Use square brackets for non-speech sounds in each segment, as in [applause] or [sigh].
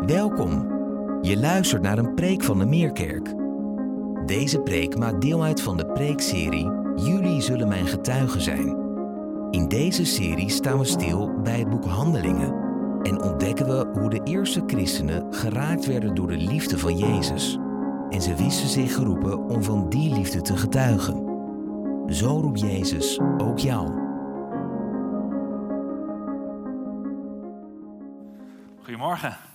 Welkom. Je luistert naar een preek van de Meerkerk. Deze preek maakt deel uit van de preekserie Jullie zullen mijn getuigen zijn. In deze serie staan we stil bij het boek Handelingen en ontdekken we hoe de eerste christenen geraakt werden door de liefde van Jezus. En ze wisten zich geroepen om van die liefde te getuigen. Zo roept Jezus ook jou. Goedemorgen.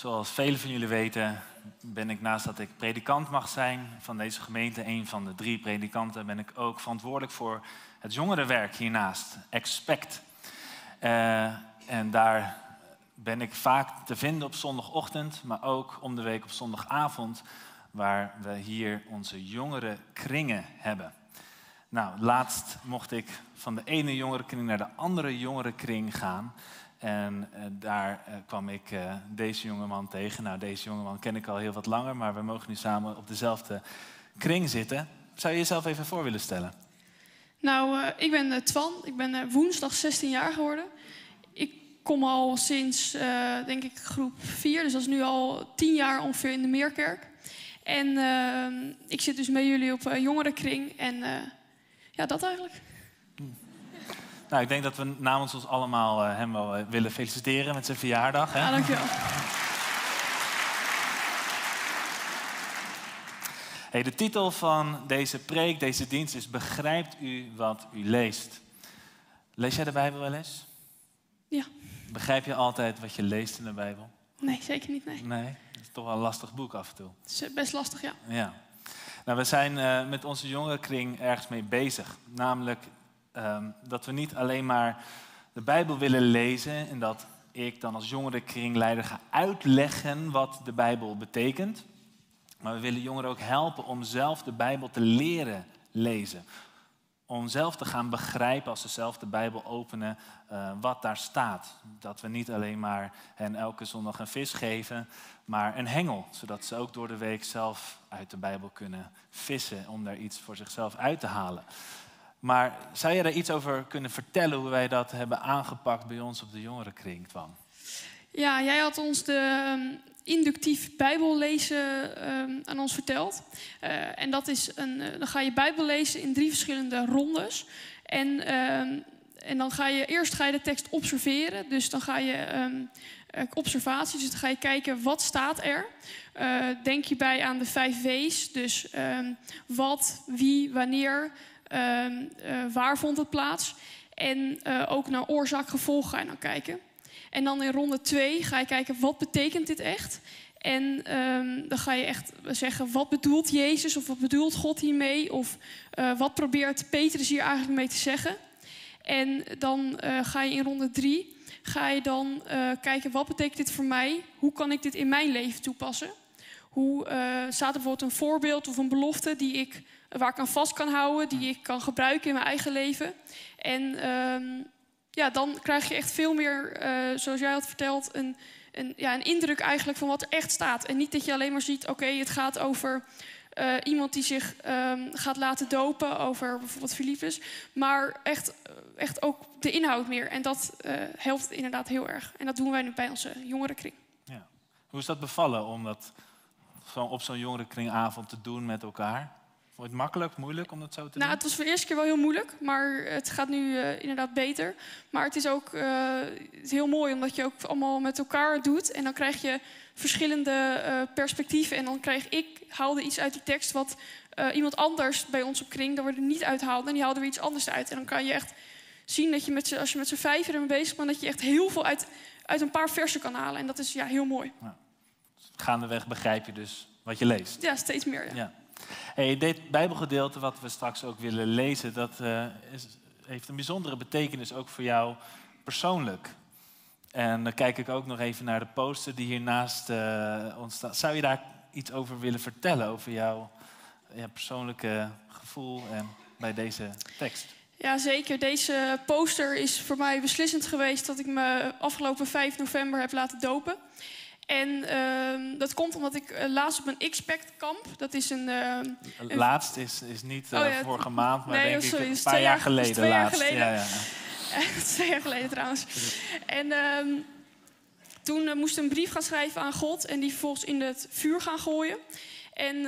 Zoals velen van jullie weten, ben ik naast dat ik predikant mag zijn van deze gemeente, een van de drie predikanten, ben ik ook verantwoordelijk voor het jongerenwerk hiernaast, Expect. Uh, en daar ben ik vaak te vinden op zondagochtend, maar ook om de week op zondagavond, waar we hier onze jongere kringen hebben. Nou, laatst mocht ik van de ene jongerenkring naar de andere jongerenkring gaan. En uh, daar uh, kwam ik uh, deze jongeman tegen. Nou, deze jongeman ken ik al heel wat langer, maar we mogen nu samen op dezelfde kring zitten. Zou je jezelf even voor willen stellen? Nou, ik ben Twan. Ik ben woensdag 16 jaar geworden. Ik kom al sinds, denk ik, groep 4. Dus dat is nu al 10 jaar ongeveer in de Meerkerk. En ik zit dus met jullie op jongerenkring. En ja, dat eigenlijk. Nou, ik denk dat we namens ons allemaal uh, hem wel uh, willen feliciteren met zijn verjaardag. Hè? Ja, dankjewel. Hey, de titel van deze preek, deze dienst is Begrijpt u wat u leest? Lees jij de Bijbel wel eens? Ja. Begrijp je altijd wat je leest in de Bijbel? Nee, zeker niet, nee. Nee, het is toch wel een lastig boek af en toe. Het is best lastig, ja. Ja. Nou, we zijn uh, met onze jongerenkring ergens mee bezig. Namelijk um, dat we niet alleen maar de Bijbel willen lezen en dat ik dan als jongerenkringleider ga uitleggen wat de Bijbel betekent. Maar we willen jongeren ook helpen om zelf de Bijbel te leren lezen. Om zelf te gaan begrijpen als ze zelf de Bijbel openen uh, wat daar staat. Dat we niet alleen maar hen elke zondag een vis geven, maar een hengel. Zodat ze ook door de week zelf uit de Bijbel kunnen vissen om daar iets voor zichzelf uit te halen. Maar zou je daar iets over kunnen vertellen hoe wij dat hebben aangepakt bij ons op de jongerenkring, Twan? Ja, jij had ons de um, inductief Bijbellezen um, aan ons verteld. Uh, en dat is een, uh, dan ga je Bijbel lezen in drie verschillende rondes. En, um, en dan ga je eerst ga je de tekst observeren. Dus dan ga je observaties, dus dan ga je kijken wat staat er. Uh, denk je bij aan de vijf W's. Dus wat, wie, wanneer. Uh, uh, waar vond het plaats? En uh, ook naar oorzaak-gevolg ga je dan kijken. En dan in ronde 2 ga je kijken wat betekent dit echt? En um, dan ga je echt zeggen wat bedoelt Jezus of wat bedoelt God hiermee? Of uh, wat probeert Petrus hier eigenlijk mee te zeggen? En dan ga je in ronde 3 ga je dan kijken wat betekent dit voor mij? Hoe kan ik dit in mijn leven toepassen? Hoe staat er bijvoorbeeld een voorbeeld of een belofte die ik waar ik aan vast kan houden, die ik kan gebruiken in mijn eigen leven. En um, ja, dan krijg je echt veel meer, uh, zoals jij had verteld, een, een, ja, een indruk eigenlijk van wat er echt staat. En niet dat je alleen maar ziet, oké, het gaat over uh, iemand die zich um, gaat laten dopen, over bijvoorbeeld Philippus. Maar echt, echt ook de inhoud meer. En dat helpt inderdaad heel erg. En dat doen wij nu bij onze jongerenkring. Ja. Hoe is dat bevallen om dat op zo'n jongerenkringavond te doen met elkaar? Wordt het makkelijk, moeilijk om dat zo te nou, doen? Het was voor de eerste keer wel heel moeilijk, maar het gaat nu uh, inderdaad beter. Maar het is ook uh, het is heel mooi, omdat je ook allemaal met elkaar doet. En dan krijg je verschillende uh, perspectieven. En dan krijg ik, haalde iets uit die tekst wat iemand anders bij ons op kring, daar wordt er niet uithaalde. En die haalde weer iets anders uit. En dan kan je echt zien dat je met als je met z'n vijf ermee bezig bent, dat je echt heel veel uit, uit een paar versen kan halen. En dat is ja, heel mooi. Ja. Gaandeweg begrijp je dus wat je leest. Ja, steeds meer. Ja. ja. Hey, dit Bijbelgedeelte wat we straks ook willen lezen, dat is, heeft een bijzondere betekenis ook voor jou persoonlijk. En dan kijk ik ook nog even naar de poster die hiernaast uh, ons staat. Zou je daar iets over willen vertellen, over jouw persoonlijke gevoel en bij deze tekst? Ja, zeker. Deze poster is voor mij beslissend geweest dat ik me afgelopen 5 november heb laten dopen. En uh, dat komt omdat ik uh, laatst op een X-Pact kamp, dat is een... Uh, een laatst is, is niet uh, oh, ja, vorige maand, maar nee, denk sorry, ik een paar jaar geleden twee. Jaar geleden. Ja, ja. [laughs] twee jaar geleden trouwens. En um, toen uh, moest een brief gaan schrijven aan God en die vervolgens in het vuur gaan gooien. En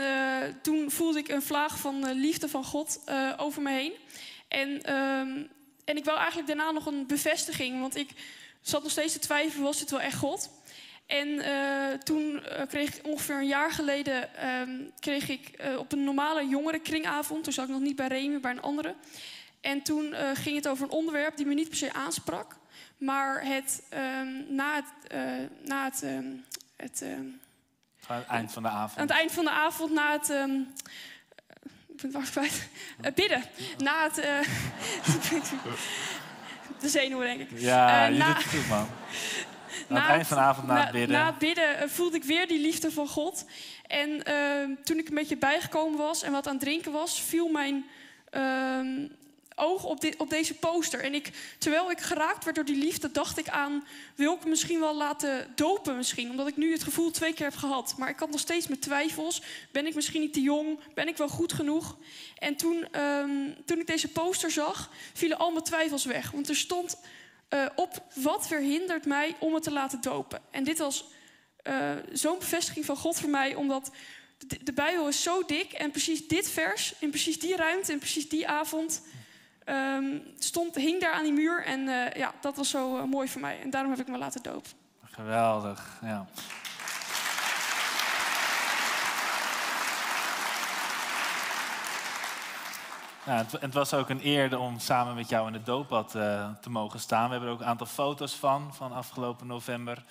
toen voelde ik een vlaag van liefde van God over me heen. En, en ik wou eigenlijk daarna nog een bevestiging, want ik zat nog steeds te twijfelen, was dit wel echt God? En toen kreeg ik ongeveer een jaar geleden um, kreeg ik, op een normale jongerenkringavond, toen zat ik nog niet bij Remy, bij een andere. En toen ging het over een onderwerp die me niet per se aansprak. Maar het, um, na het, uh, na het, um, het aan het eind van de avond. Aan het eind van de avond, na het. Um, ik ben het kwijt. Uh, bidden. Na het. Uh, [laughs] de zenuwen, denk ik. Ja, je na, doet het goed, man. Na het eind van de avond, na, na het bidden. Na het bidden voelde ik weer die liefde van God. En uh, toen ik een beetje bijgekomen was en wat aan het drinken was, viel mijn oog op, dit, op deze poster. En ik, terwijl ik geraakt werd door die liefde, dacht ik aan... wil ik misschien wel laten dopen misschien? Omdat ik nu het gevoel twee keer heb gehad. Maar ik had nog steeds mijn twijfels. Ben ik misschien niet te jong? Ben ik wel goed genoeg? En toen, um, toen ik deze poster zag, vielen al mijn twijfels weg. Want er stond uh, op... wat verhindert mij om me te laten dopen? En dit was uh, zo'n bevestiging van God voor mij... omdat de, Bijbel is zo dik en precies dit vers... in precies die ruimte en precies die avond um, stond, hing daar aan die muur. En uh, ja, dat was zo mooi voor mij. En daarom heb ik me laten dopen. Geweldig, ja. Het, was ook een eer om samen met jou in het dooppad uh, te mogen staan. We hebben er ook een aantal foto's van, van afgelopen november.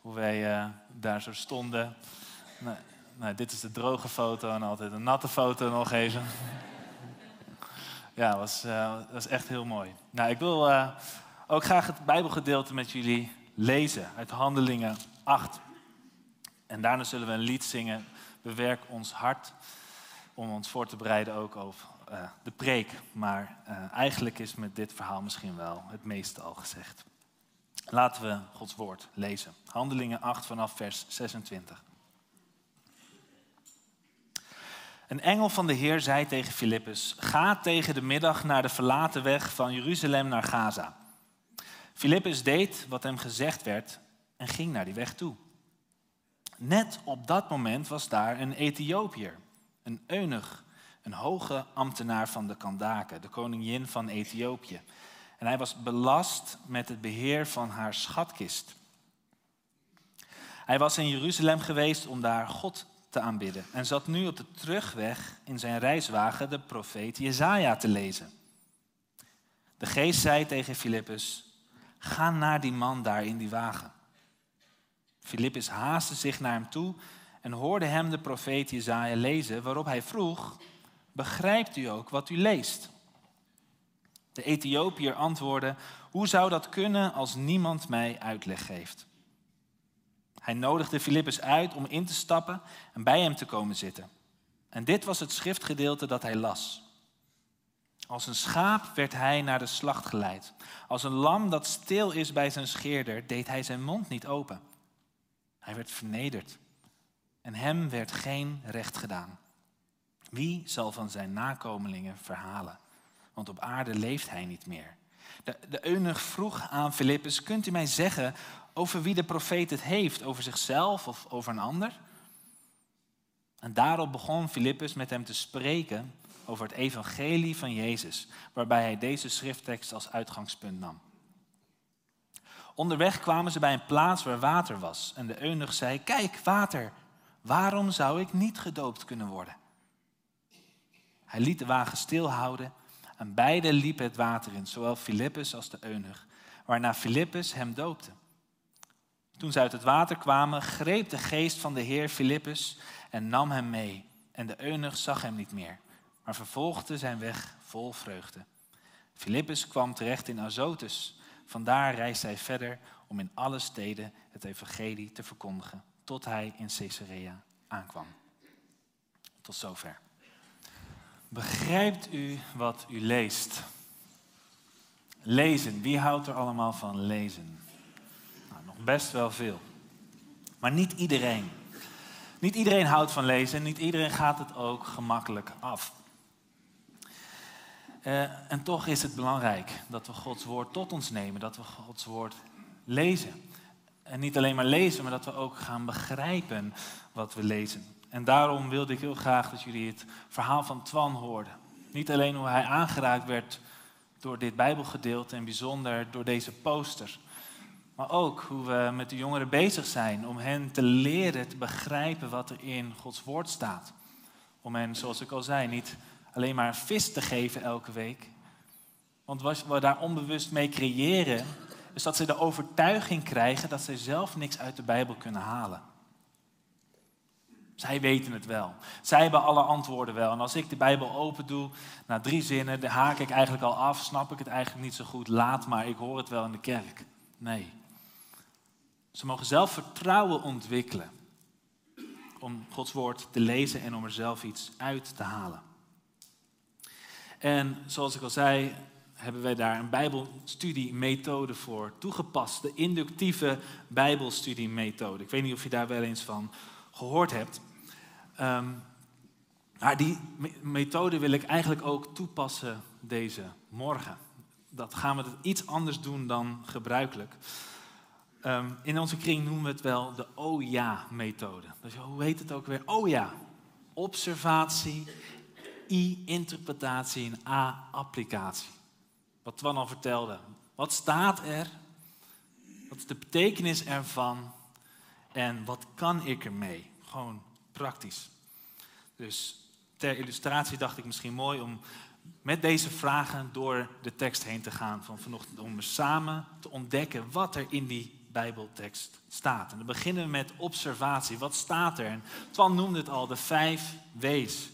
Hoe wij uh, daar zo stonden. Nou, nou, dit is de droge foto en altijd een natte foto nog even. Ja, was, uh, was echt heel mooi. Nou, ik wil ook graag het Bijbelgedeelte met jullie lezen uit Handelingen 8. En daarna zullen we een lied zingen, Bewerk ons hart, om ons voor te bereiden ook over uh, de preek. Maar eigenlijk is met dit verhaal misschien wel het meeste al gezegd. Laten we Gods woord lezen. Handelingen 8 vanaf vers 26. Een engel van de Heer zei tegen Filippus: Ga tegen de middag naar de verlaten weg van Jeruzalem naar Gaza. Filippus deed wat hem gezegd werd en ging naar die weg toe. Net op dat moment was daar een Ethiopiër, een eunuch, een hoge ambtenaar van de Kandake, de koningin van Ethiopië. En hij was belast met het beheer van haar schatkist. Hij was in Jeruzalem geweest om daar God te aanbidden en zat nu op de terugweg in zijn reiswagen de profeet Jezaja te lezen. De geest zei tegen Filippus, ga naar die man daar in die wagen. Filippus haastte zich naar hem toe en hoorde hem de profeet Jezaja lezen, waarop hij vroeg, begrijpt u ook wat u leest? De Ethiopiër antwoordde, hoe zou dat kunnen als niemand mij uitleg geeft? Hij nodigde Filippus uit om in te stappen en bij hem te komen zitten. En dit was het schriftgedeelte dat hij las. Als een schaap werd hij naar de slacht geleid. Als een lam dat stil is bij zijn scheerder, deed hij zijn mond niet open. Hij werd vernederd en hem werd geen recht gedaan. Wie zal van zijn nakomelingen verhalen? Want op aarde leeft hij niet meer. De, de eunuch vroeg aan Filippus, kunt u mij zeggen over wie de profeet het heeft, over zichzelf of over een ander. En daarop begon Filippus met hem te spreken over het evangelie van Jezus, waarbij hij deze schrifttekst als uitgangspunt nam. Onderweg kwamen ze bij een plaats waar water was en de eunuch zei, kijk, water, waarom zou ik niet gedoopt kunnen worden? Hij liet de wagen stilhouden en beide liepen het water in, zowel Filippus als de eunuch, waarna Filippus hem doopte. Toen ze uit het water kwamen, greep de geest van de Heer Filippus en nam hem mee. En de eunuch zag hem niet meer, maar vervolgde zijn weg vol vreugde. Filippus kwam terecht in Azotus. Vandaar reisde hij verder om in alle steden het evangelie te verkondigen, tot hij in Caesarea aankwam. Tot zover. Begrijpt u wat u leest? Lezen, wie houdt er allemaal van lezen? best wel veel. Maar niet iedereen. Niet iedereen houdt van lezen en niet iedereen gaat het ook gemakkelijk af. Uh, en toch is het belangrijk dat we Gods woord tot ons nemen, dat we Gods woord lezen. En niet alleen maar lezen, maar dat we ook gaan begrijpen wat we lezen. En daarom wilde ik heel graag dat jullie het verhaal van Twan hoorden. Niet alleen hoe hij aangeraakt werd door dit Bijbelgedeelte en bijzonder door deze poster. Maar ook hoe we met de jongeren bezig zijn om hen te leren te begrijpen wat er in Gods woord staat. Om hen, zoals ik al zei, niet alleen maar vis te geven elke week. Want wat we daar onbewust mee creëren, is dat ze de overtuiging krijgen dat ze zelf niks uit de Bijbel kunnen halen. Zij weten het wel. Zij hebben alle antwoorden wel. En als ik de Bijbel open doe, na drie zinnen, dan haak ik eigenlijk al af, snap ik het eigenlijk niet zo goed, laat maar, ik hoor het wel in de kerk. Nee. Ze mogen zelf vertrouwen ontwikkelen om Gods woord te lezen en om er zelf iets uit te halen. En zoals ik al zei, hebben wij daar een Bijbelstudiemethode voor toegepast. De inductieve Bijbelstudiemethode. Ik weet niet of je daar wel eens van gehoord hebt. Maar die methode wil ik eigenlijk ook toepassen deze morgen. Dat gaan we iets anders doen dan gebruikelijk. Um, in onze kring noemen we het wel de oh ja-methode. Dus hoe heet het ook weer? Oh ja. Observatie, I interpretatie en A applicatie. Wat Twan al vertelde. Wat staat er? Wat is de betekenis ervan? En wat kan ik ermee? Gewoon praktisch. Dus ter illustratie dacht ik misschien mooi om met deze vragen door de tekst heen te gaan van vanochtend. Om samen te ontdekken wat er in die Bijbeltekst staat. En dan beginnen we met observatie. Wat staat er? En Twan noemde het al, de vijf W's.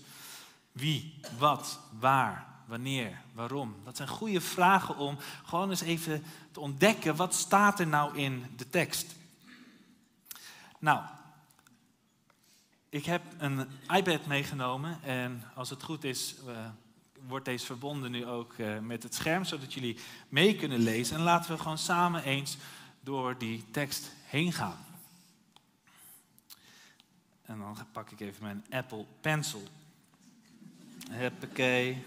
Wie, wat, waar, wanneer, waarom. Dat zijn goede vragen om gewoon eens even te ontdekken wat staat er nou in de tekst. Nou, ik heb een iPad meegenomen en als het goed is, uh, wordt deze verbonden nu ook uh, met het scherm, zodat jullie mee kunnen lezen. En laten we gewoon samen eens door die tekst heen gaan. En dan pak ik even mijn Apple Pencil. Huppakee.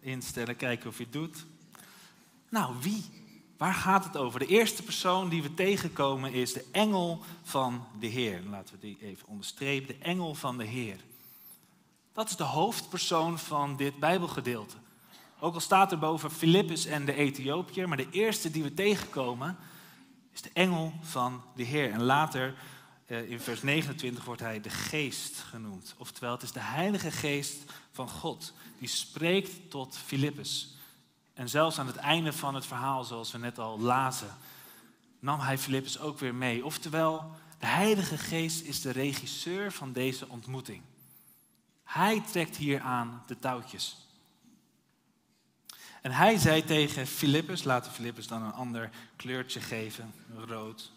Instellen, kijken of je het doet. Nou, wie? Waar gaat het over? De eerste persoon die we tegenkomen is de engel van de Heer. Laten we die even onderstrepen. De engel van de Heer. Dat is de hoofdpersoon van dit Bijbelgedeelte. Ook al staat er boven Filippus en de Ethiopiër, maar de eerste die we tegenkomen is de engel van de Heer. En later eh, in vers 29 wordt hij de geest genoemd. Oftewel, het is de heilige geest van God die spreekt tot Filippus. En zelfs aan het einde van het verhaal, zoals we net al lazen, nam hij Filippus ook weer mee. Oftewel, de Heilige Geest is de regisseur van deze ontmoeting. Hij trekt hier aan de touwtjes. En hij zei tegen Filippus, laten Filippus dan een ander kleurtje geven, rood.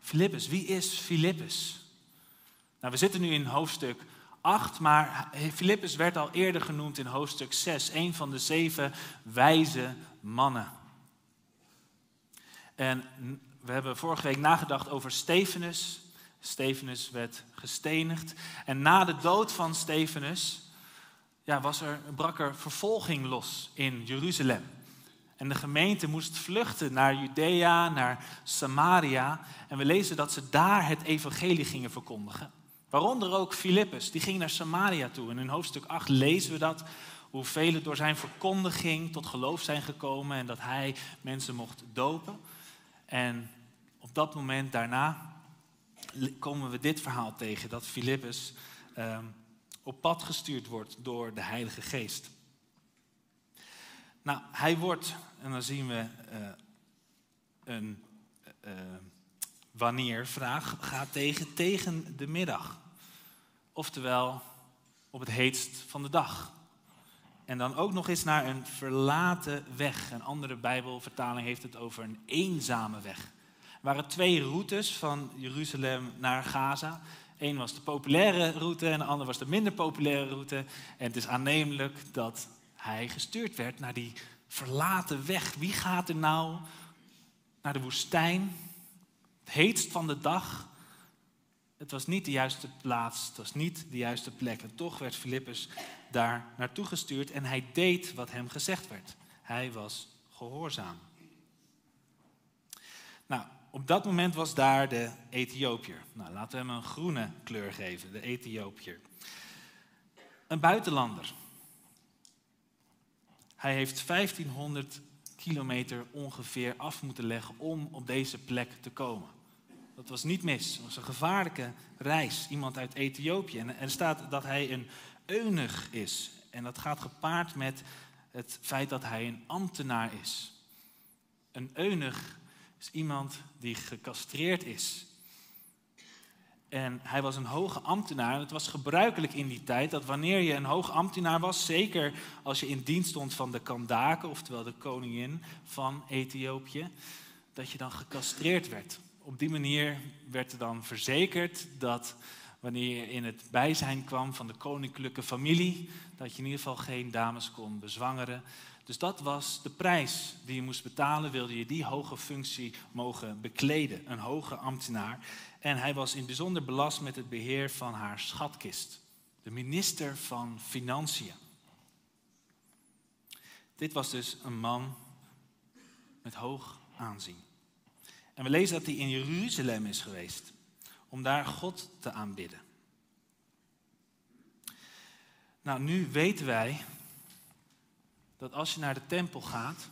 Filippus, wie is Filippus? Nou, we zitten nu in hoofdstuk 8, maar Filippus werd al eerder genoemd in hoofdstuk 6, een van de zeven wijze mannen. En we hebben vorige week nagedacht over Stefanus. Stefanus werd gestenigd. En na de dood van Stefanus ja, was er, brak er vervolging los in Jeruzalem. En de gemeente moest vluchten naar Judea, naar Samaria. En we lezen dat ze daar het evangelie gingen verkondigen. Waaronder ook Filippus, die ging naar Samaria toe. En in hoofdstuk 8 lezen we dat, hoe velen door zijn verkondiging tot geloof zijn gekomen en dat hij mensen mocht dopen. En op dat moment daarna komen we dit verhaal tegen, dat Filippus uh, op pad gestuurd wordt door de Heilige Geest. Nou, hij wordt, en dan zien we uh, een uh, wanneer vraag, gaat tegen tegen de middag. Oftewel op het heetst van de dag. En dan ook nog eens naar een verlaten weg. Een andere Bijbelvertaling heeft het over een eenzame weg. Er waren twee routes van Jeruzalem naar Gaza. Eén was de populaire route en de andere was de minder populaire route. En het is aannemelijk dat hij gestuurd werd naar die verlaten weg. Wie gaat er nou naar de woestijn? Het heetst van de dag. Het was niet de juiste plaats, het was niet de juiste plek. En toch werd Filippus daar naartoe gestuurd en hij deed wat hem gezegd werd. Hij was gehoorzaam. Nou, op dat moment was daar de Ethiopiër. Nou, laten we hem een groene kleur geven, de Ethiopiër. Een buitenlander. Hij heeft 1500 kilometer ongeveer af moeten leggen om op deze plek te komen. Dat was niet mis. Het was een gevaarlijke reis. Iemand uit Ethiopië. En er staat dat hij een eunig is. En dat gaat gepaard met het feit dat hij een ambtenaar is. Een eunig is iemand die gecastreerd is. En hij was een hoge ambtenaar. En het was gebruikelijk in die tijd dat wanneer je een hoge ambtenaar was, zeker als je in dienst stond van de Kandake, oftewel de koningin van Ethiopië, dat je dan gecastreerd werd. Op die manier werd er dan verzekerd dat wanneer je in het bijzijn kwam van de koninklijke familie, dat je in ieder geval geen dames kon bezwangeren. Dus dat was de prijs die je moest betalen, wilde je die hoge functie mogen bekleden, een hoge ambtenaar. En hij was in bijzonder belast met het beheer van haar schatkist, de minister van Financiën. Dit was dus een man met hoog aanzien. En we lezen dat hij in Jeruzalem is geweest om daar God te aanbidden. Nou, nu weten wij dat als je naar de tempel gaat,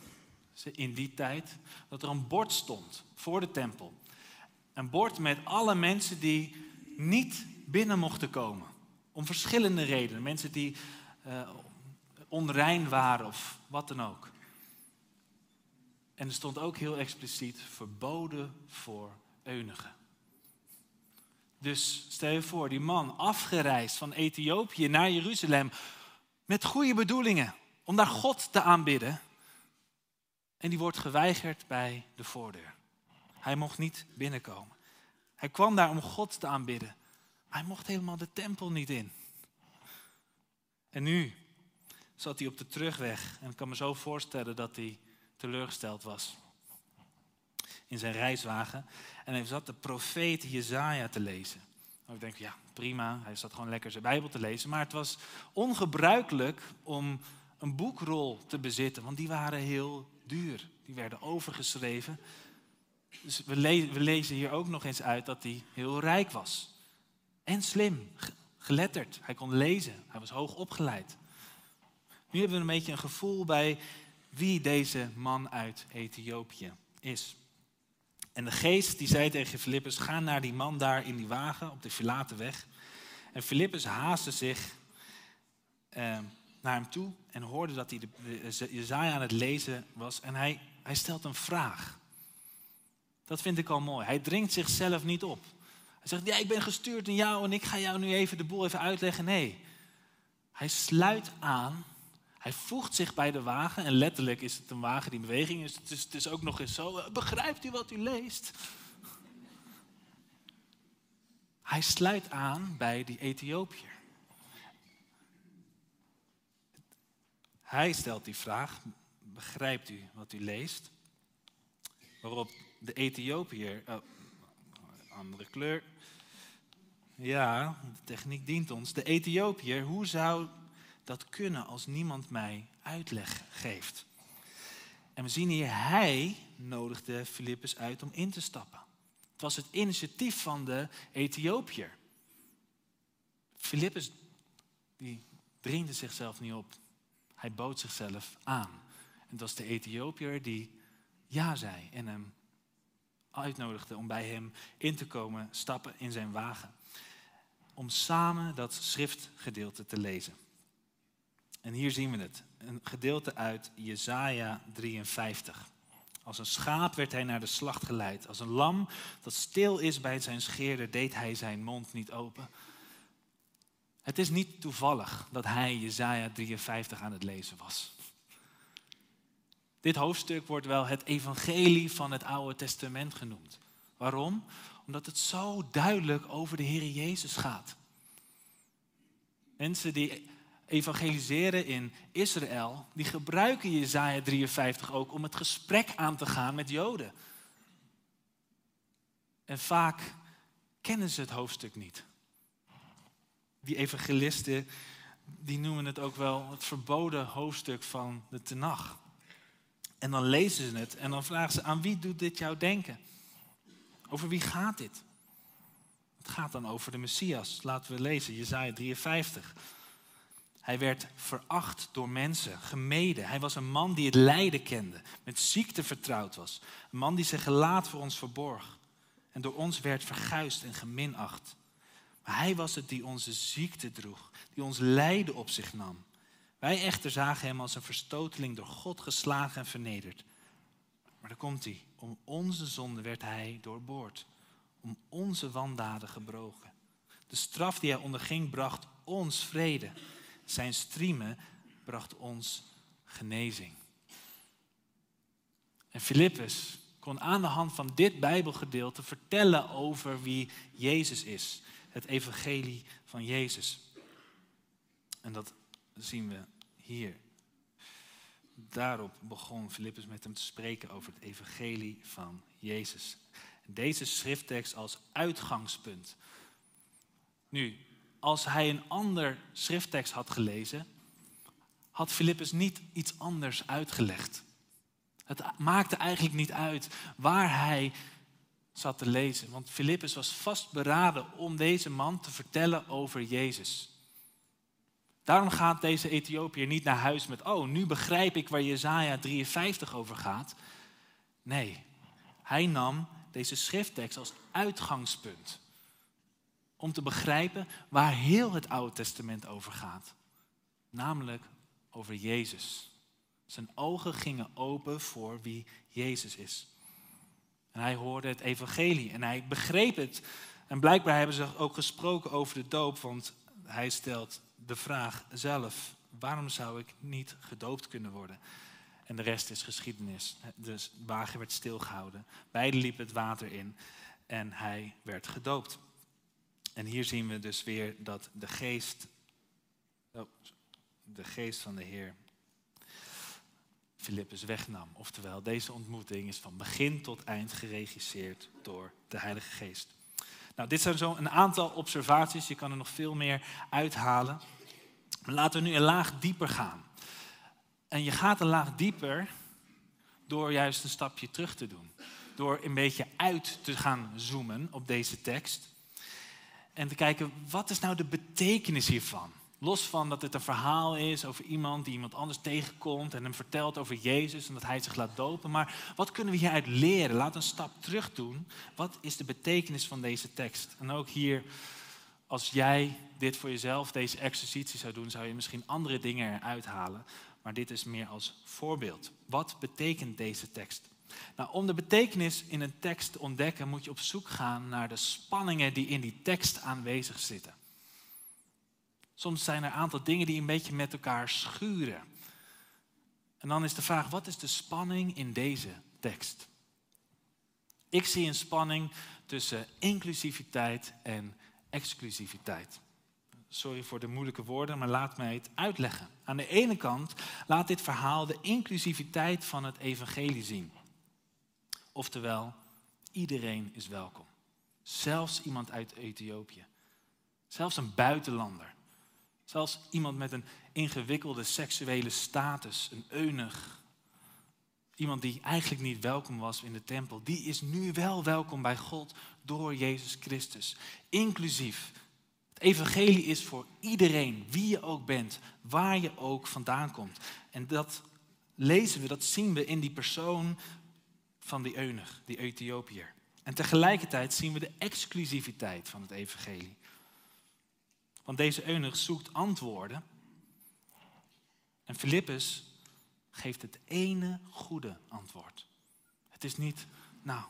in die tijd, dat er een bord stond voor de tempel. Een bord met alle mensen die niet binnen mochten komen. Om verschillende redenen. Mensen die uh, onrein waren of wat dan ook. En er stond ook heel expliciet verboden voor eunigen. Dus stel je voor, die man afgereisd van Ethiopië naar Jeruzalem met goede bedoelingen om daar God te aanbidden. En die wordt geweigerd bij de voordeur. Hij mocht niet binnenkomen. Hij kwam daar om God te aanbidden. Hij mocht helemaal de tempel niet in. En nu zat hij op de terugweg. En ik kan me zo voorstellen dat hij teleurgesteld was. In zijn reiswagen. En hij zat de profeet Jezaja te lezen. Nou, ik denk, ja, prima. Hij zat gewoon lekker zijn Bijbel te lezen. Maar het was ongebruikelijk om een boekrol te bezitten. Want die waren heel duur. Die werden overgeschreven. Dus we, we lezen hier ook nog eens uit dat hij heel rijk was. En slim, geletterd. Hij kon lezen. Hij was hoog opgeleid. Nu hebben we een beetje een gevoel bij wie deze man uit Ethiopië is. En de geest die zei tegen Filippus, ga naar die man daar in die wagen op de verlaten weg. En Filippus haastte zich eh, naar hem toe en hoorde dat hij de, de, Jezaja aan het lezen was. En hij, hij stelt een vraag. Dat vind ik al mooi. Hij dringt zichzelf niet op. Hij zegt, ja, ik ben gestuurd in jou en ik ga jou nu even de boel even uitleggen. Nee, hij sluit aan hij voegt zich bij de wagen en letterlijk is het een wagen die in beweging is. Het is, het is ook nog eens zo, eh, begrijpt u wat u leest? Hij sluit aan bij die Ethiopiër. Hij stelt die vraag, begrijpt u wat u leest? Waarop de Ethiopiër, oh, andere kleur, ja, de techniek dient ons. De Ethiopiër, hoe zou dat kunnen als niemand mij uitleg geeft. En we zien hier, hij nodigde Filippus uit om in te stappen. Het was het initiatief van de Ethiopiër. Filippus, die dringde zichzelf niet op. Hij bood zichzelf aan. En het was de Ethiopiër die ja zei en hem uitnodigde om bij hem in te komen, stappen in zijn wagen. Om samen dat schriftgedeelte te lezen. En hier zien we het. Een gedeelte uit Jesaja 53. Als een schaap werd hij naar de slacht geleid. Als een lam dat stil is bij zijn scheerder, deed hij zijn mond niet open. Het is niet toevallig dat hij Jesaja 53 aan het lezen was. Dit hoofdstuk wordt wel het evangelie van het Oude Testament genoemd. Waarom? Omdat het zo duidelijk over de Heer Jezus gaat. Mensen die evangeliseren in Israël, die gebruiken Jezaja 53 ook om het gesprek aan te gaan met Joden. En vaak kennen ze het hoofdstuk niet. Die evangelisten, die noemen het ook wel het verboden hoofdstuk van de Tenach. En dan lezen ze het en dan vragen ze, aan wie doet dit jou denken? Over wie gaat dit? Het gaat dan over de Messias. Laten we lezen, Jezaja 53. Hij werd veracht door mensen, gemeden. Hij was een man die het lijden kende, met ziekte vertrouwd was. Een man die zijn gelaat voor ons verborg en door ons werd verguisd en geminacht. Maar hij was het die onze ziekte droeg, die ons lijden op zich nam. Wij echter zagen hem als een verstoteling door God geslagen en vernederd. Maar daar komt hij. Om onze zonde werd hij doorboord. Om onze wandaden gebroken. De straf die hij onderging bracht ons vrede. Zijn striemen bracht ons genezing. En Filippus kon aan de hand van dit Bijbelgedeelte vertellen over wie Jezus is. Het evangelie van Jezus. En dat zien we hier. Daarop begon Filippus met hem te spreken over het evangelie van Jezus. Deze schrifttekst als uitgangspunt. Nu, als hij een ander schrifttekst had gelezen, had Filippus niet iets anders uitgelegd. Het maakte eigenlijk niet uit waar hij zat te lezen, want Filippus was vastberaden om deze man te vertellen over Jezus. Daarom gaat deze Ethiopiër niet naar huis met, oh, nu begrijp ik waar Jezaja 53 over gaat. Nee, hij nam deze schrifttekst als uitgangspunt om te begrijpen waar heel het Oude Testament over gaat. Namelijk over Jezus. Zijn ogen gingen open voor wie Jezus is. En hij hoorde het evangelie en hij begreep het. En blijkbaar hebben ze ook gesproken over de doop, want hij stelt de vraag zelf: waarom zou ik niet gedoopt kunnen worden? En de rest is geschiedenis. Dus de wagen werd stilgehouden. Beiden liepen het water in en hij werd gedoopt. En hier zien we dus weer dat de geest, oh, de geest van de Heer Filippus wegnam. Oftewel, deze ontmoeting is van begin tot eind geregisseerd door de Heilige Geest. Nou, dit zijn zo een aantal observaties. Je kan er nog veel meer uithalen. Maar laten we nu een laag dieper gaan. En je gaat een laag dieper door juist een stapje terug te doen. Door een beetje uit te gaan zoomen op deze tekst. En te kijken, wat is nou de betekenis hiervan? Los van dat het een verhaal is over iemand die iemand anders tegenkomt en hem vertelt over Jezus en dat hij zich laat dopen. Maar wat kunnen we hieruit leren? Laat een stap terug doen. Wat is de betekenis van deze tekst? En ook hier, als jij dit voor jezelf, deze exercitie zou doen, zou je misschien andere dingen eruit halen. Maar dit is meer als voorbeeld. Wat betekent deze tekst? Nou, om de betekenis in een tekst te ontdekken, moet je op zoek gaan naar de spanningen die in die tekst aanwezig zitten. Soms zijn er een aantal dingen die een beetje met elkaar schuren. En dan is de vraag, wat is de spanning in deze tekst? Ik zie een spanning tussen inclusiviteit en exclusiviteit. Sorry voor de moeilijke woorden, maar laat mij het uitleggen. Aan de ene kant laat dit verhaal de inclusiviteit van het evangelie zien. Oftewel, iedereen is welkom. Zelfs iemand uit Ethiopië. Zelfs een buitenlander. Zelfs iemand met een ingewikkelde seksuele status, een eunig. Iemand die eigenlijk niet welkom was in de tempel, die is nu wel welkom bij God door Jezus Christus. Inclusief. Het evangelie is voor iedereen, wie je ook bent, waar je ook vandaan komt. En dat lezen we, dat zien we in die persoon van die eunig, die Ethiopiër. En tegelijkertijd zien we de exclusiviteit van het evangelie. Want deze eunuch zoekt antwoorden. En Filippus geeft het ene goede antwoord. Het is niet, nou,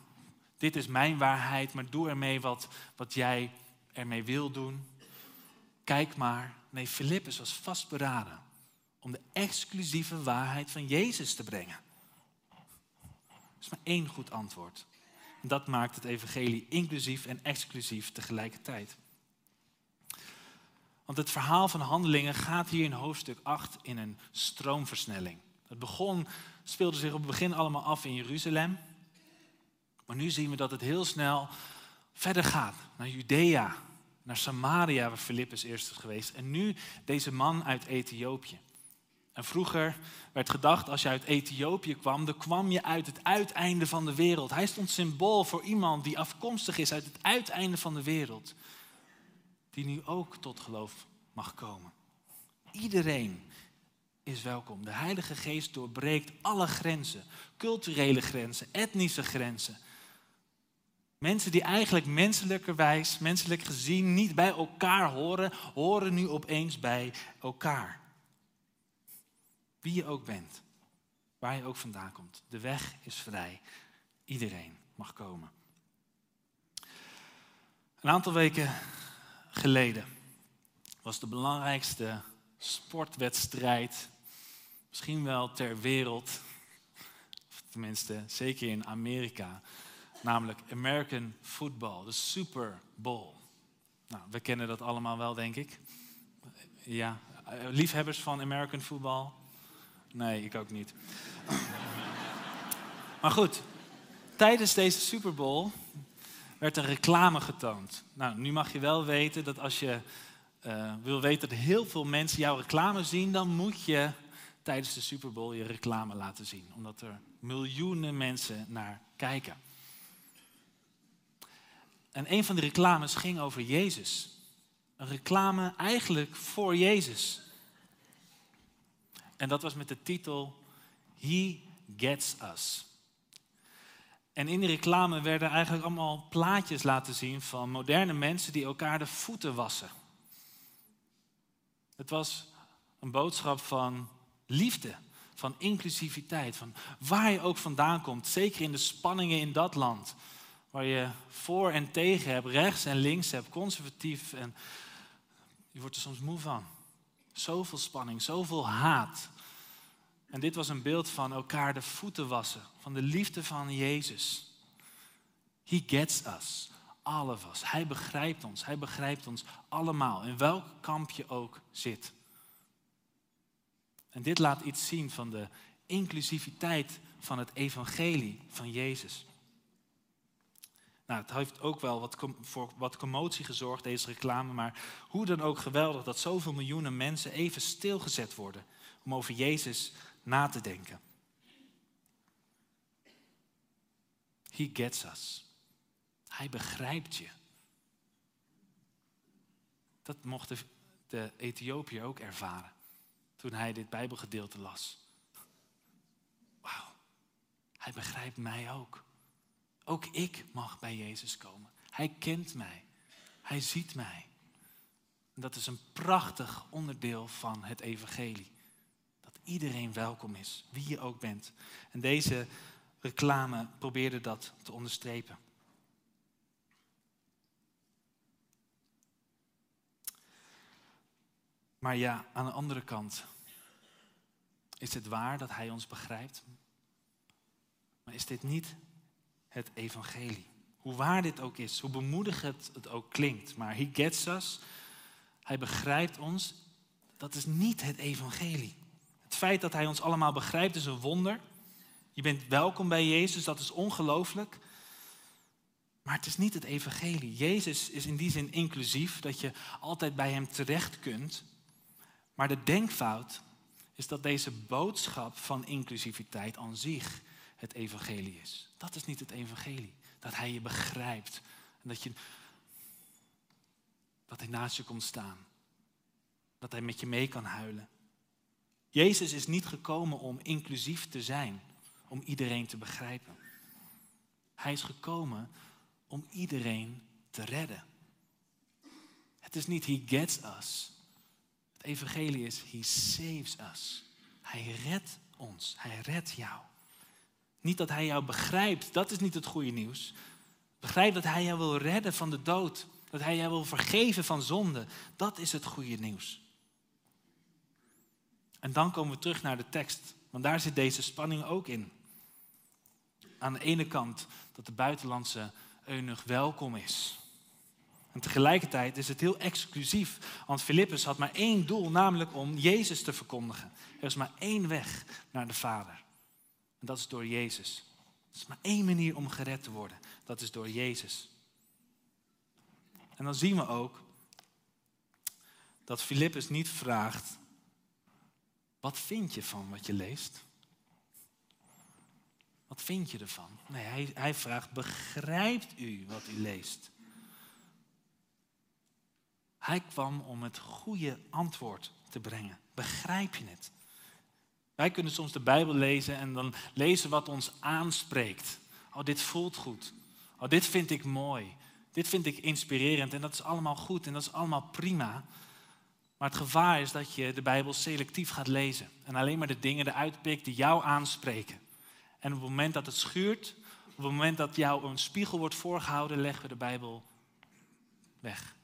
dit is mijn waarheid, maar doe ermee wat, wat jij ermee wil doen. Kijk maar. Nee, Filippus was vastberaden om de exclusieve waarheid van Jezus te brengen. Is maar één goed antwoord. Dat maakt het evangelie inclusief en exclusief tegelijkertijd. Want het verhaal van handelingen gaat hier in hoofdstuk 8 in een stroomversnelling. Het begon, speelde zich op het begin allemaal af in Jeruzalem. Maar nu zien we dat het heel snel verder gaat naar Judea, naar Samaria, waar Filippus eerst is geweest. En nu deze man uit Ethiopië. En vroeger werd gedacht, als je uit Ethiopië kwam, dan kwam je uit het uiteinde van de wereld. Hij stond symbool voor iemand die afkomstig is uit het uiteinde van de wereld. Die nu ook tot geloof mag komen. Iedereen is welkom. De Heilige Geest doorbreekt alle grenzen. Culturele grenzen, etnische grenzen. Mensen die eigenlijk menselijkerwijs, menselijk gezien, niet bij elkaar horen, horen nu opeens bij elkaar. Wie je ook bent, waar je ook vandaan komt. De weg is vrij. Iedereen mag komen. Een aantal weken geleden was de belangrijkste sportwedstrijd, misschien wel ter wereld, of tenminste zeker in Amerika, namelijk American Football, de Super Bowl. Nou, we kennen dat allemaal wel, denk ik. Ja, liefhebbers van American Football? Nee, ik ook niet. maar goed, tijdens deze Super Bowl werd er reclame getoond. Nou, nu mag je wel weten dat als je uh, wil weten dat heel veel mensen jouw reclame zien, dan moet je tijdens de Super Bowl je reclame laten zien. Omdat er miljoenen mensen naar kijken. En een van die reclames ging over Jezus. Een reclame eigenlijk voor Jezus. En dat was met de titel He Gets Us. En in die reclame werden eigenlijk allemaal plaatjes laten zien van moderne mensen die elkaar de voeten wassen. Het was een boodschap van liefde, van inclusiviteit, van waar je ook vandaan komt, zeker in de spanningen in dat land, waar je voor en tegen hebt, rechts en links hebt, conservatief en je wordt er soms moe van. Zoveel spanning, zoveel haat. En dit was een beeld van elkaar de voeten wassen, van de liefde van Jezus. He gets us, all of us. Hij begrijpt ons, hij begrijpt ons allemaal, in welk kamp je ook zit. En dit laat iets zien van de inclusiviteit van het evangelie van Jezus. Nou, het heeft ook wel wat, voor wat commotie gezorgd, deze reclame, maar hoe dan ook geweldig dat zoveel miljoenen mensen even stilgezet worden om over Jezus na te denken. He gets us. Hij begrijpt je. Dat mocht de, de Ethiopiër ook ervaren toen hij dit Bijbelgedeelte las. Wauw, hij begrijpt mij ook. Ook ik mag bij Jezus komen. Hij kent mij. Hij ziet mij. Dat is een prachtig onderdeel van het evangelie. Iedereen welkom is, wie je ook bent. En deze reclame probeerde dat te onderstrepen. Maar ja, aan de andere kant is het waar dat Hij ons begrijpt. Maar is dit niet het evangelie? Hoe waar dit ook is, hoe bemoedigend het ook klinkt. Maar He gets us, Hij begrijpt ons, dat is niet het evangelie. Het feit dat Hij ons allemaal begrijpt is een wonder. Je bent welkom bij Jezus, dat is ongelooflijk. Maar het is niet het evangelie. Jezus is in die zin inclusief, dat je altijd bij Hem terecht kunt. Maar de denkfout is dat deze boodschap van inclusiviteit aan zich het evangelie is. Dat is niet het evangelie. Dat hij je begrijpt. En dat, je, dat hij naast je komt staan. Dat hij met je mee kan huilen. Jezus is niet gekomen om inclusief te zijn. Om iedereen te begrijpen. Hij is gekomen om iedereen te redden. Het is niet he gets us. Het evangelie is, he saves us. Hij redt ons. Hij redt jou. Niet dat hij jou begrijpt, dat is niet het goede nieuws. Begrijp dat hij jou wil redden van de dood. Dat hij jou wil vergeven van zonde. Dat is het goede nieuws. En dan komen we terug naar de tekst. Want daar zit deze spanning ook in. Aan de ene kant dat de buitenlandse eunuch welkom is. En tegelijkertijd is het heel exclusief, want Filippus had maar één doel, namelijk om Jezus te verkondigen. Er is maar één weg naar de Vader. En dat is door Jezus. Er is maar één manier om gered te worden. Dat is door Jezus. En dan zien we ook dat Filippus niet vraagt: Wat vind je van wat je leest? Wat vind je ervan? Nee, hij, hij vraagt, begrijpt u wat u leest? Hij kwam om het goede antwoord te brengen. Begrijp je het? Wij kunnen soms de Bijbel lezen en dan lezen wat ons aanspreekt. Oh, dit voelt goed. Oh, dit vind ik mooi. Dit vind ik inspirerend en dat is allemaal goed en dat is allemaal prima. Maar het gevaar is dat je de Bijbel selectief gaat lezen en alleen maar de dingen eruit pikt die jou aanspreken. En op het moment dat het schuurt, op het moment dat jou een spiegel wordt voorgehouden, leggen we de Bijbel weg.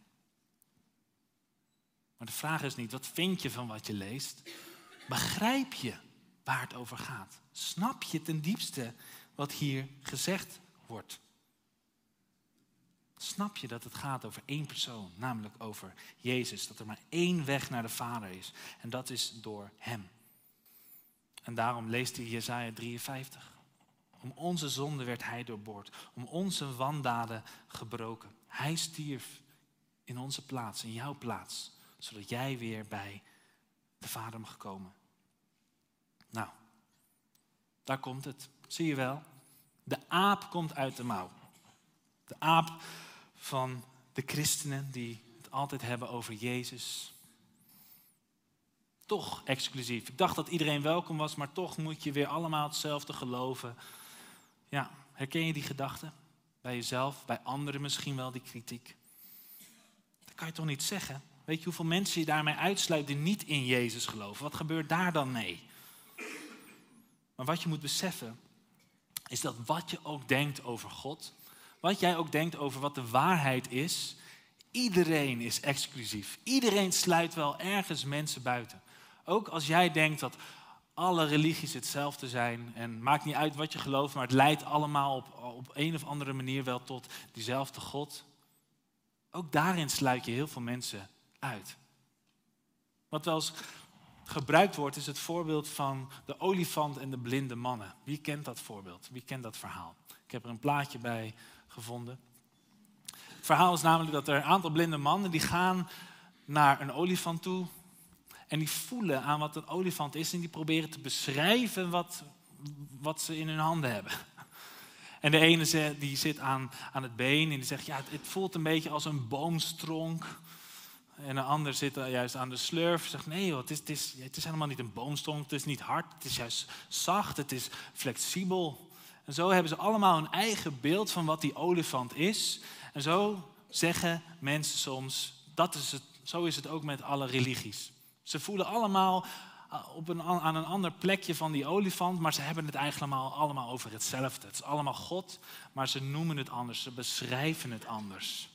Maar de vraag is niet, wat vind je van wat je leest? Begrijp je waar het over gaat? Snap je ten diepste wat hier gezegd wordt? Snap je dat het gaat over één persoon, namelijk over Jezus? Dat er maar één weg naar de Vader is en dat is door Hem. En daarom leest hij Jesaja 53. Om onze zonde werd Hij doorboord, om onze wandaden gebroken. Hij stierf in onze plaats, in jouw plaats, zodat jij weer bij de Vader mag komen. Nou, daar komt het. Zie je wel? De aap komt uit de mouw. De aap van de christenen die het altijd hebben over Jezus. Toch exclusief. Ik dacht dat iedereen welkom was, maar toch moet je weer allemaal hetzelfde geloven. Ja, herken je die gedachte? Bij jezelf, bij anderen misschien wel, die kritiek. Dat kan je toch niet zeggen? Weet je hoeveel mensen je daarmee uitsluit die niet in Jezus geloven? Wat gebeurt daar dan mee? Maar wat je moet beseffen, is dat wat je ook denkt over God, wat jij ook denkt over wat de waarheid is, iedereen is exclusief. Iedereen sluit wel ergens mensen buiten. Ook als jij denkt dat alle religies hetzelfde zijn en maakt niet uit wat je gelooft, maar het leidt allemaal op, op een of andere manier wel tot diezelfde God. Ook daarin sluit je heel veel mensen uit. Wat wel eens gebruikt wordt, is het voorbeeld van de olifant en de blinde mannen. Wie kent dat voorbeeld? Wie kent dat verhaal? Ik heb er een plaatje bij gevonden. Het verhaal is namelijk dat er een aantal blinde mannen die gaan naar een olifant toe en die voelen aan wat een olifant is en die proberen te beschrijven wat, wat ze in hun handen hebben. En de ene die zit aan, aan het been en die zegt, ja, het voelt een beetje als een boomstronk. En een ander zit juist aan de slurf. Zegt nee joh, het is, het, is, het is helemaal niet een boomstonk. Het is niet hard. Het is juist zacht. Het is flexibel. En zo hebben ze allemaal een eigen beeld van wat die olifant is. En zo zeggen mensen soms, dat is het, zo is het ook met alle religies. Ze voelen allemaal eh, op een, aan een ander plekje van die olifant, maar ze hebben het eigenlijk allemaal, over hetzelfde. Het is allemaal God, maar ze noemen het anders, ze beschrijven het anders.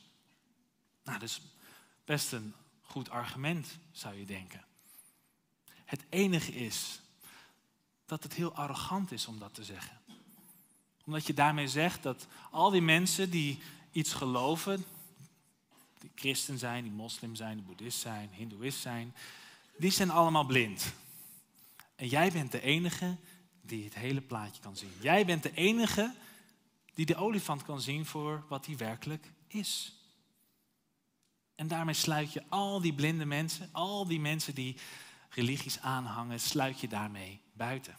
Nou, dus Best een goed argument, zou je denken. Het enige is dat het heel arrogant is om dat te zeggen. Omdat je daarmee zegt dat al die mensen die iets geloven, die christen zijn, die moslim zijn, die boeddhist zijn, hindoeïst zijn, die zijn allemaal blind. En jij bent de enige die het hele plaatje kan zien. Jij bent de enige die de olifant kan zien voor wat hij werkelijk is. En daarmee sluit je al die blinde mensen, al die mensen die religies aanhangen, sluit je daarmee buiten.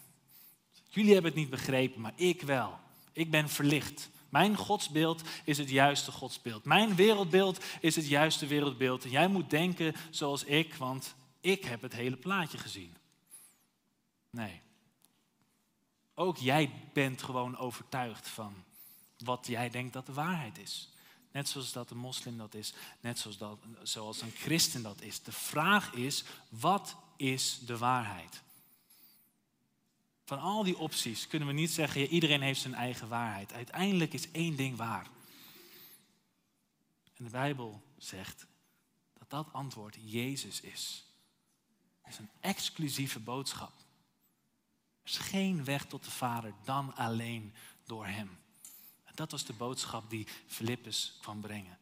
Jullie hebben het niet begrepen, maar ik wel. Ik ben verlicht. Mijn godsbeeld is het juiste godsbeeld. Mijn wereldbeeld is het juiste wereldbeeld. En jij moet denken zoals ik, want ik heb het hele plaatje gezien. Nee. Ook jij bent gewoon overtuigd van wat jij denkt dat de waarheid is. Net zoals dat een moslim dat is, net zoals, dat, zoals een christen dat is. De vraag is, wat is de waarheid? Van al die opties kunnen we niet zeggen, ja, iedereen heeft zijn eigen waarheid. Uiteindelijk is één ding waar. En de Bijbel zegt dat dat antwoord Jezus is. Het is een exclusieve boodschap. Er is geen weg tot de Vader dan alleen door Hem. Dat was de boodschap die Filippus kwam brengen.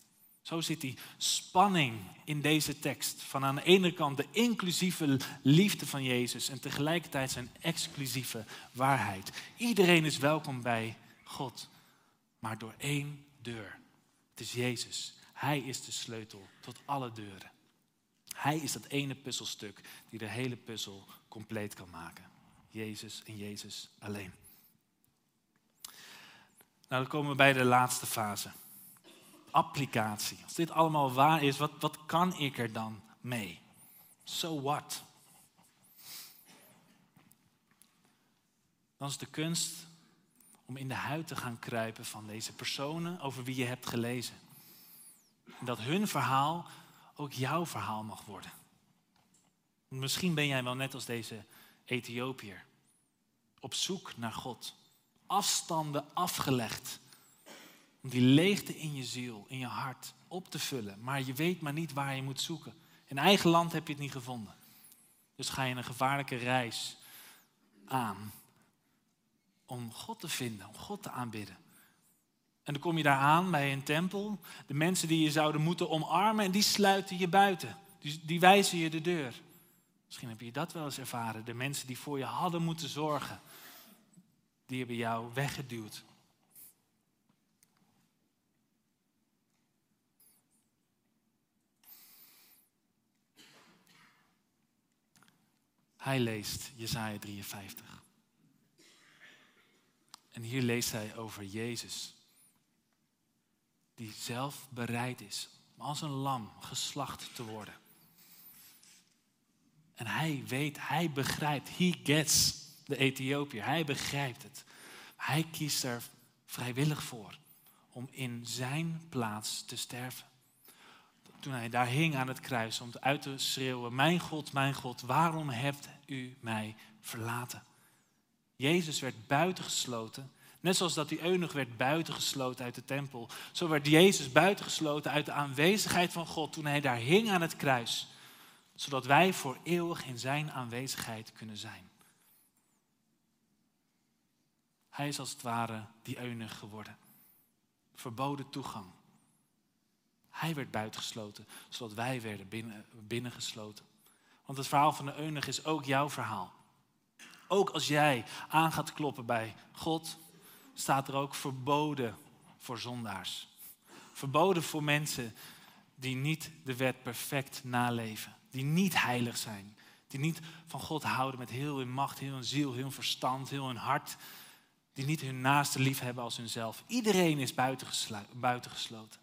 Zo zit die spanning in deze tekst. Van aan de ene kant de inclusieve liefde van Jezus en tegelijkertijd zijn exclusieve waarheid. Iedereen is welkom bij God, maar door één deur. Het is Jezus. Hij is de sleutel tot alle deuren. Hij is dat ene puzzelstuk die de hele puzzel compleet kan maken. Jezus en Jezus alleen. Nou, dan komen we bij de laatste fase. Applicatie. Als dit allemaal waar is, wat, wat kan ik er dan mee? So what? Dan is de kunst om in de huid te gaan kruipen van deze personen over wie je hebt gelezen. En dat hun verhaal ook jouw verhaal mag worden. Misschien ben jij wel net als deze Ethiopiër. Op zoek naar God. Afstanden afgelegd. Om die leegte in je ziel, in je hart op te vullen. Maar je weet maar niet waar je moet zoeken. In eigen land heb je het niet gevonden. Dus ga je een gevaarlijke reis aan. Om God te vinden, om God te aanbidden. En dan kom je daar aan bij een tempel. De mensen die je zouden moeten omarmen en die sluiten je buiten. Die, die wijzen je de deur. Misschien heb je dat wel eens ervaren. De mensen die voor je hadden moeten zorgen, die hebben jou weggeduwd. Hij leest Jesaja 53. En hier leest hij over Jezus, die zelf bereid is om als een lam geslacht te worden. En hij weet, hij begrijpt, he gets de Ethiopiër, hij begrijpt het. Hij kiest er vrijwillig voor om in zijn plaats te sterven. Toen hij daar hing aan het kruis om uit te schreeuwen, mijn God, mijn God, waarom hebt u mij verlaten? Jezus werd buitengesloten Net zoals dat die eunuch werd buitengesloten uit de tempel, zo werd Jezus buitengesloten uit de aanwezigheid van God toen hij daar hing aan het kruis, zodat wij voor eeuwig in zijn aanwezigheid kunnen zijn. Hij is als het ware die eunuch geworden. Verboden toegang. Hij werd buitengesloten, zodat wij werden binnen, binnengesloten. Want het verhaal van de eunuch is ook jouw verhaal. Ook als jij aan gaat kloppen bij God, staat er ook verboden voor zondaars. Verboden voor mensen die niet de wet perfect naleven. Die niet heilig zijn. Die niet van God houden met heel hun macht, heel hun ziel, heel hun verstand, heel hun hart. Die niet hun naaste lief hebben als hunzelf. Iedereen is buitengesloten.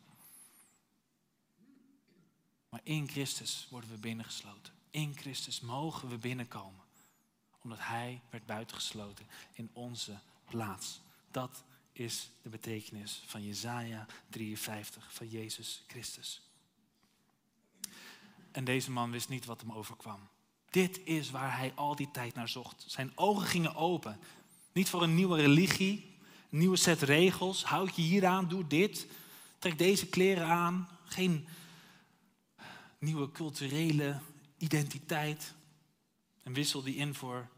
Maar in Christus worden we binnengesloten. In Christus mogen we binnenkomen. Omdat Hij werd buitengesloten in onze plaats. Dat is de betekenis van Jezaja 53, van Jezus Christus. En deze man wist niet wat hem overkwam. Dit is waar hij al die tijd naar zocht. Zijn ogen gingen open. Niet voor een nieuwe religie, een nieuwe set regels. Houd je hier aan, doe dit. Trek deze kleren aan. Geen nieuwe culturele identiteit. En wissel die in voor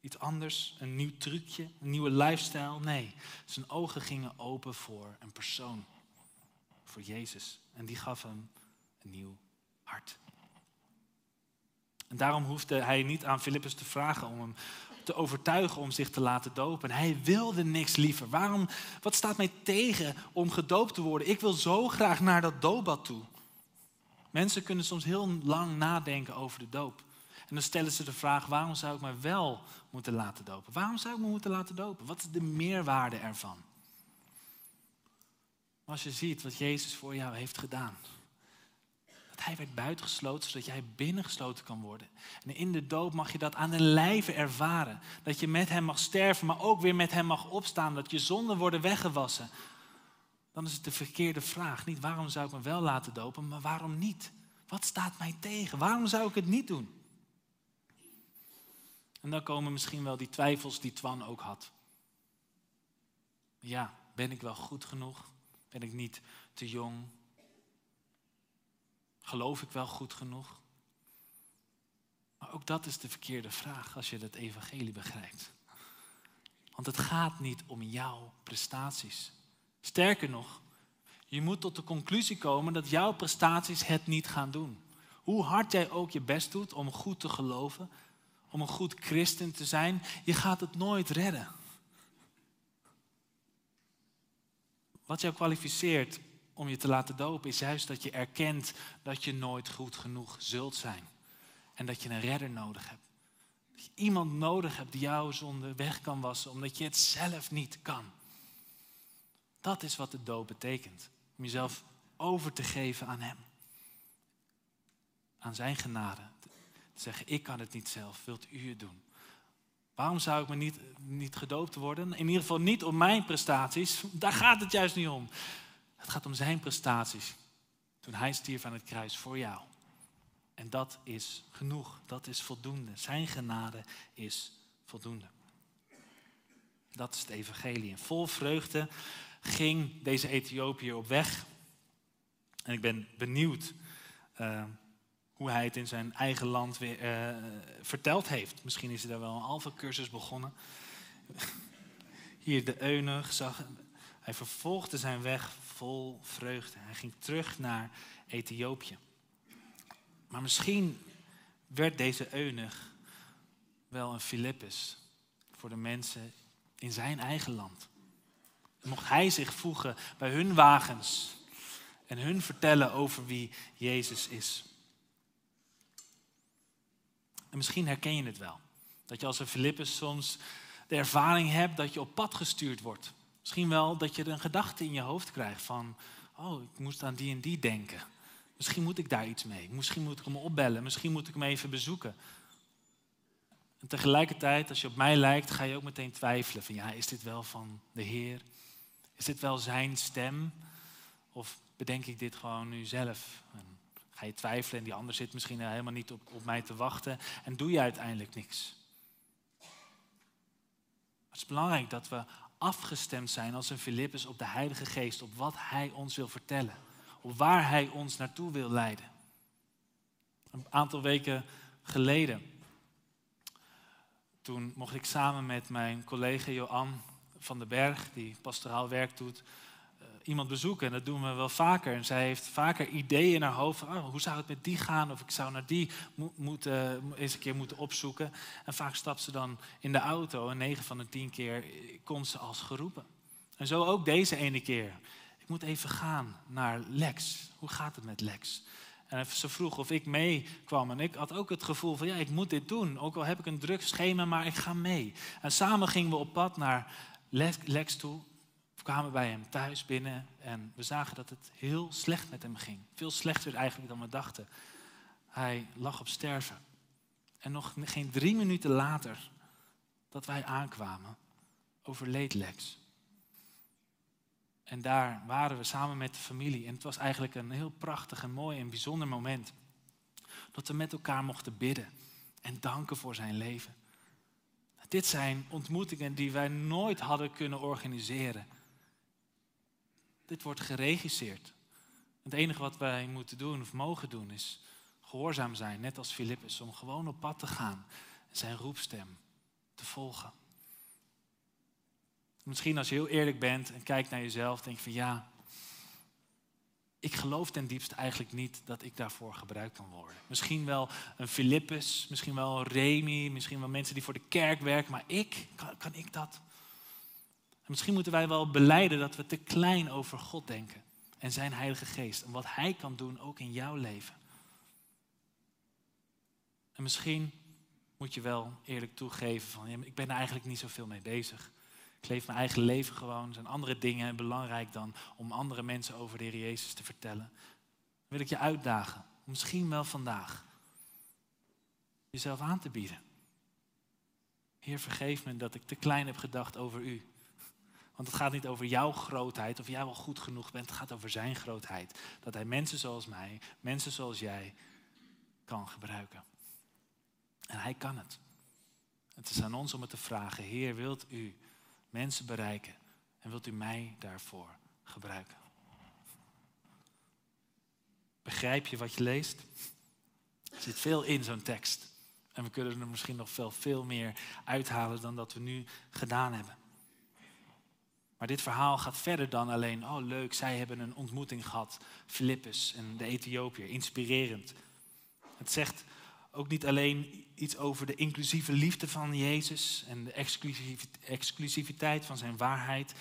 iets anders, een nieuw trucje, een nieuwe lifestyle. Nee, zijn ogen gingen open voor een persoon, voor Jezus. En die gaf hem een nieuw hart. En daarom hoefde hij niet aan Filippus te vragen om hem te overtuigen om zich te laten dopen. Hij wilde niks liever. Waarom, wat staat mij tegen om gedoopt te worden? Ik wil zo graag naar dat doopbad toe. Mensen kunnen soms heel lang nadenken over de doop. En dan stellen ze de vraag, waarom zou ik me wel moeten laten dopen? Waarom zou ik me moeten laten dopen? Wat is de meerwaarde ervan? Als je ziet wat Jezus voor jou heeft gedaan. Dat hij werd buitengesloten, zodat jij binnengesloten kan worden. En in de doop mag je dat aan de lijve ervaren. Dat je met hem mag sterven, maar ook weer met hem mag opstaan. Dat je zonden worden weggewassen. Dan is het de verkeerde vraag. Niet waarom zou ik me wel laten dopen, maar waarom niet? Wat staat mij tegen? Waarom zou ik het niet doen? En dan komen misschien wel die twijfels die Twan ook had. Ja, ben ik wel goed genoeg? Ben ik niet te jong? Geloof ik wel goed genoeg? Maar ook dat is de verkeerde vraag als je het evangelie begrijpt. Want het gaat niet om jouw prestaties. Sterker nog, je moet tot de conclusie komen dat jouw prestaties het niet gaan doen. Hoe hard jij ook je best doet om goed te geloven, om een goed christen te zijn, je gaat het nooit redden. Wat jou kwalificeert om je te laten dopen is juist dat je erkent dat je nooit goed genoeg zult zijn. En dat je een redder nodig hebt. Dat je iemand nodig hebt die jouw zonde weg kan wassen, omdat je het zelf niet kan. Dat is wat de doop betekent. Om jezelf over te geven aan Hem. Aan Zijn genade. Te zeggen, ik kan het niet zelf, wilt u het doen? Waarom zou ik me niet, niet gedoopt worden? In ieder geval niet om mijn prestaties. Daar gaat het juist niet om. Het gaat om zijn prestaties. Toen hij stierf aan het kruis voor jou. En dat is genoeg. Dat is voldoende. Zijn genade is voldoende. Dat is het evangelie. En vol vreugde ging deze Ethiopiër op weg. En ik ben benieuwd uh, hoe hij het in zijn eigen land weer uh, verteld heeft. Misschien is hij daar wel een halve cursus begonnen. [laughs] Hier de eunuch zag. Hij vervolgde zijn weg vol vreugde. Hij ging terug naar Ethiopië. Maar misschien werd deze eunuch wel een Filippus voor de mensen in zijn eigen land. Mocht hij zich voegen bij hun wagens en hun vertellen over wie Jezus is. En misschien herken je het wel. Dat je als een Filippus soms de ervaring hebt dat je op pad gestuurd wordt. Misschien wel dat je een gedachte in je hoofd krijgt van, oh, ik moest aan die en die denken. Misschien moet ik daar iets mee. Misschien moet ik hem opbellen. Misschien moet ik hem even bezoeken. En tegelijkertijd, als je op mij lijkt, ga je ook meteen twijfelen van, ja, is dit wel van de Heer? Is dit wel zijn stem? Of bedenk ik dit gewoon nu zelf? En ga je twijfelen en die ander zit misschien helemaal niet op, op mij te wachten en doe je uiteindelijk niks. Het is belangrijk dat we afgestemd zijn als een Filippus op de Heilige Geest, op wat Hij ons wil vertellen, op waar Hij ons naartoe wil leiden. Een aantal weken geleden, toen mocht ik samen met mijn collega Johan van den Berg, die pastoraal werk doet, eh, iemand bezoeken. En dat doen we wel vaker. En zij heeft vaker ideeën in haar hoofd. oh, hoe zou het met die gaan? Of ik zou naar die moeten, eens een keer moeten opzoeken. En vaak stapt ze dan in de auto. En negen van de tien keer komt ze als geroepen. En zo ook deze ene keer. Ik moet even gaan naar Lex. Hoe gaat het met Lex? En ze vroeg of ik mee kwam. En ik had ook het gevoel van, ja, ik moet dit doen. Ook al heb ik een druk schema, maar ik ga mee. En samen gingen we op pad naar Lex toe. We kwamen bij hem thuis binnen en we zagen dat het heel slecht met hem ging. Veel slechter eigenlijk dan we dachten. Hij lag op sterven. En nog geen drie minuten later dat wij aankwamen, overleed Lex. En daar waren we samen met de familie. En het was eigenlijk een heel prachtig en mooi en bijzonder moment. Dat we met elkaar mochten bidden en danken voor zijn leven. Dit zijn ontmoetingen die wij nooit hadden kunnen organiseren. Dit wordt geregisseerd. Het enige wat wij moeten doen of mogen doen is gehoorzaam zijn, net als Filippus, om gewoon op pad te gaan en zijn roepstem te volgen. Misschien als je heel eerlijk bent en kijkt naar jezelf, denk je van ja, ik geloof ten diepste eigenlijk niet dat ik daarvoor gebruikt kan worden. Misschien wel een Filippus, misschien wel een Remy, misschien wel mensen die voor de kerk werken, maar ik, kan, kan ik dat? En misschien moeten wij wel beleiden dat we te klein over God denken en zijn Heilige Geest en wat Hij kan doen ook in jouw leven. En misschien moet je wel eerlijk toegeven van, ik ben er eigenlijk niet zoveel mee bezig. Ik leef mijn eigen leven gewoon. Zijn andere dingen belangrijk dan om andere mensen over de Heer Jezus te vertellen. Wil ik je uitdagen, misschien wel vandaag, jezelf aan te bieden. Heer, vergeef me dat ik te klein heb gedacht over u. Want het gaat niet over jouw grootheid of jij wel goed genoeg bent. Het gaat over zijn grootheid. Dat hij mensen zoals mij, mensen zoals jij, kan gebruiken. En hij kan het. Het is aan ons om het te vragen. Heer, wilt u mensen bereiken. En wilt u mij daarvoor gebruiken? Begrijp je wat je leest? Er zit veel in zo'n tekst. En we kunnen er misschien nog veel, veel meer uithalen dan dat we nu gedaan hebben. Maar dit verhaal gaat verder dan alleen, oh leuk, zij hebben een ontmoeting gehad. Filippus en de Ethiopiër, inspirerend. Het zegt ook niet alleen iets over de inclusieve liefde van Jezus en de exclusiviteit van zijn waarheid.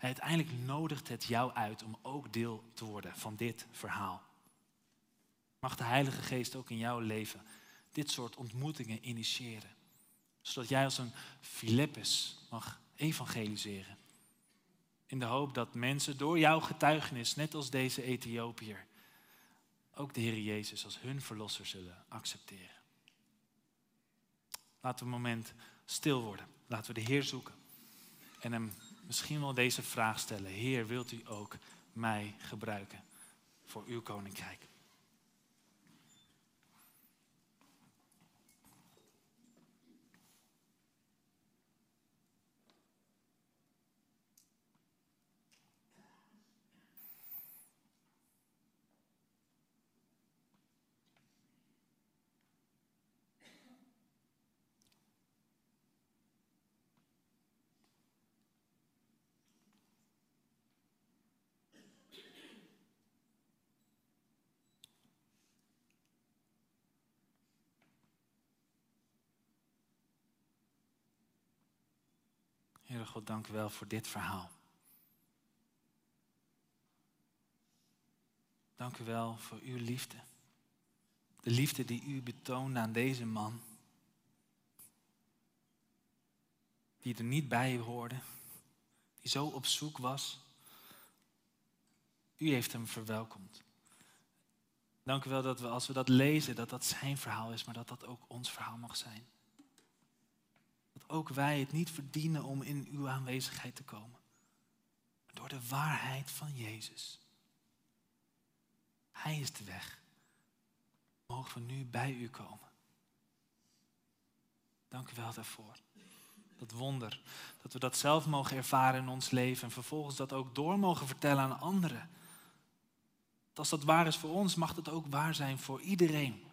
uiteindelijk nodigt het jou uit om ook deel te worden van dit verhaal. Mag de Heilige Geest ook in jouw leven dit soort ontmoetingen initiëren. Zodat jij als een Filippus mag evangeliseren. In de hoop dat mensen door jouw getuigenis, net als deze Ethiopiër, ook de Heer Jezus als hun verlosser zullen accepteren. Laten we een moment stil worden. Laten we de Heer zoeken. En hem misschien wel deze vraag stellen. Heer, wilt u ook mij gebruiken voor uw koninkrijk? God, dank u wel voor dit verhaal. Dank u wel voor uw liefde. De liefde die u betoonde aan deze man. Die er niet bij hoorde. Die zo op zoek was. U heeft hem verwelkomd. Dank u wel dat we als we dat lezen, dat dat zijn verhaal is, maar dat dat ook ons verhaal mag zijn ook wij het niet verdienen om in uw aanwezigheid te komen. Door de waarheid van Jezus. Hij is de weg. Mogen we nu bij u komen. Dank u wel daarvoor. Dat wonder. Dat we dat zelf mogen ervaren in ons leven en vervolgens dat ook door mogen vertellen aan anderen. als dat waar is voor ons, mag dat ook waar zijn voor iedereen.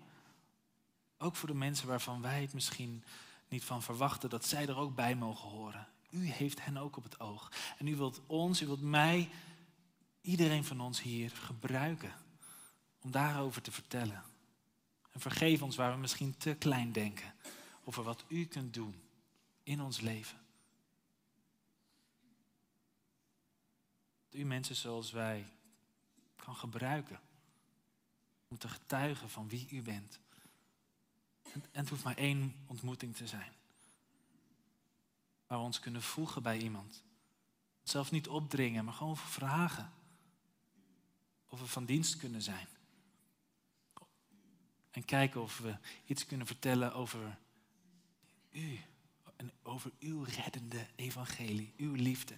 Ook voor de mensen waarvan wij het misschien niet van verwachten dat zij er ook bij mogen horen. U heeft hen ook op het oog. En u wilt ons, u wilt mij, iedereen van ons hier gebruiken om daarover te vertellen. En vergeef ons waar we misschien te klein denken over wat u kunt doen in ons leven. Dat u mensen zoals wij kan gebruiken om te getuigen van wie u bent. En het hoeft maar één ontmoeting te zijn. Waar we ons kunnen voegen bij iemand. Zelf niet opdringen, maar gewoon vragen. Of we van dienst kunnen zijn. En kijken of we iets kunnen vertellen over u. En over uw reddende evangelie, uw liefde.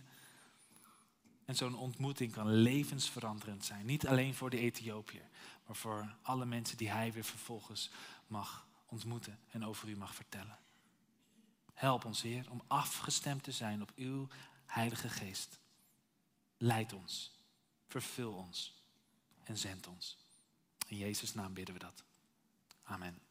En zo'n ontmoeting kan levensveranderend zijn. Niet alleen voor de Ethiopiër, maar voor alle mensen die hij weer vervolgens mag ontmoeten en over u mag vertellen. Help ons, Heer, om afgestemd te zijn op uw Heilige Geest. Leid ons, vervul ons en zend ons. In Jezus' naam bidden we dat. Amen.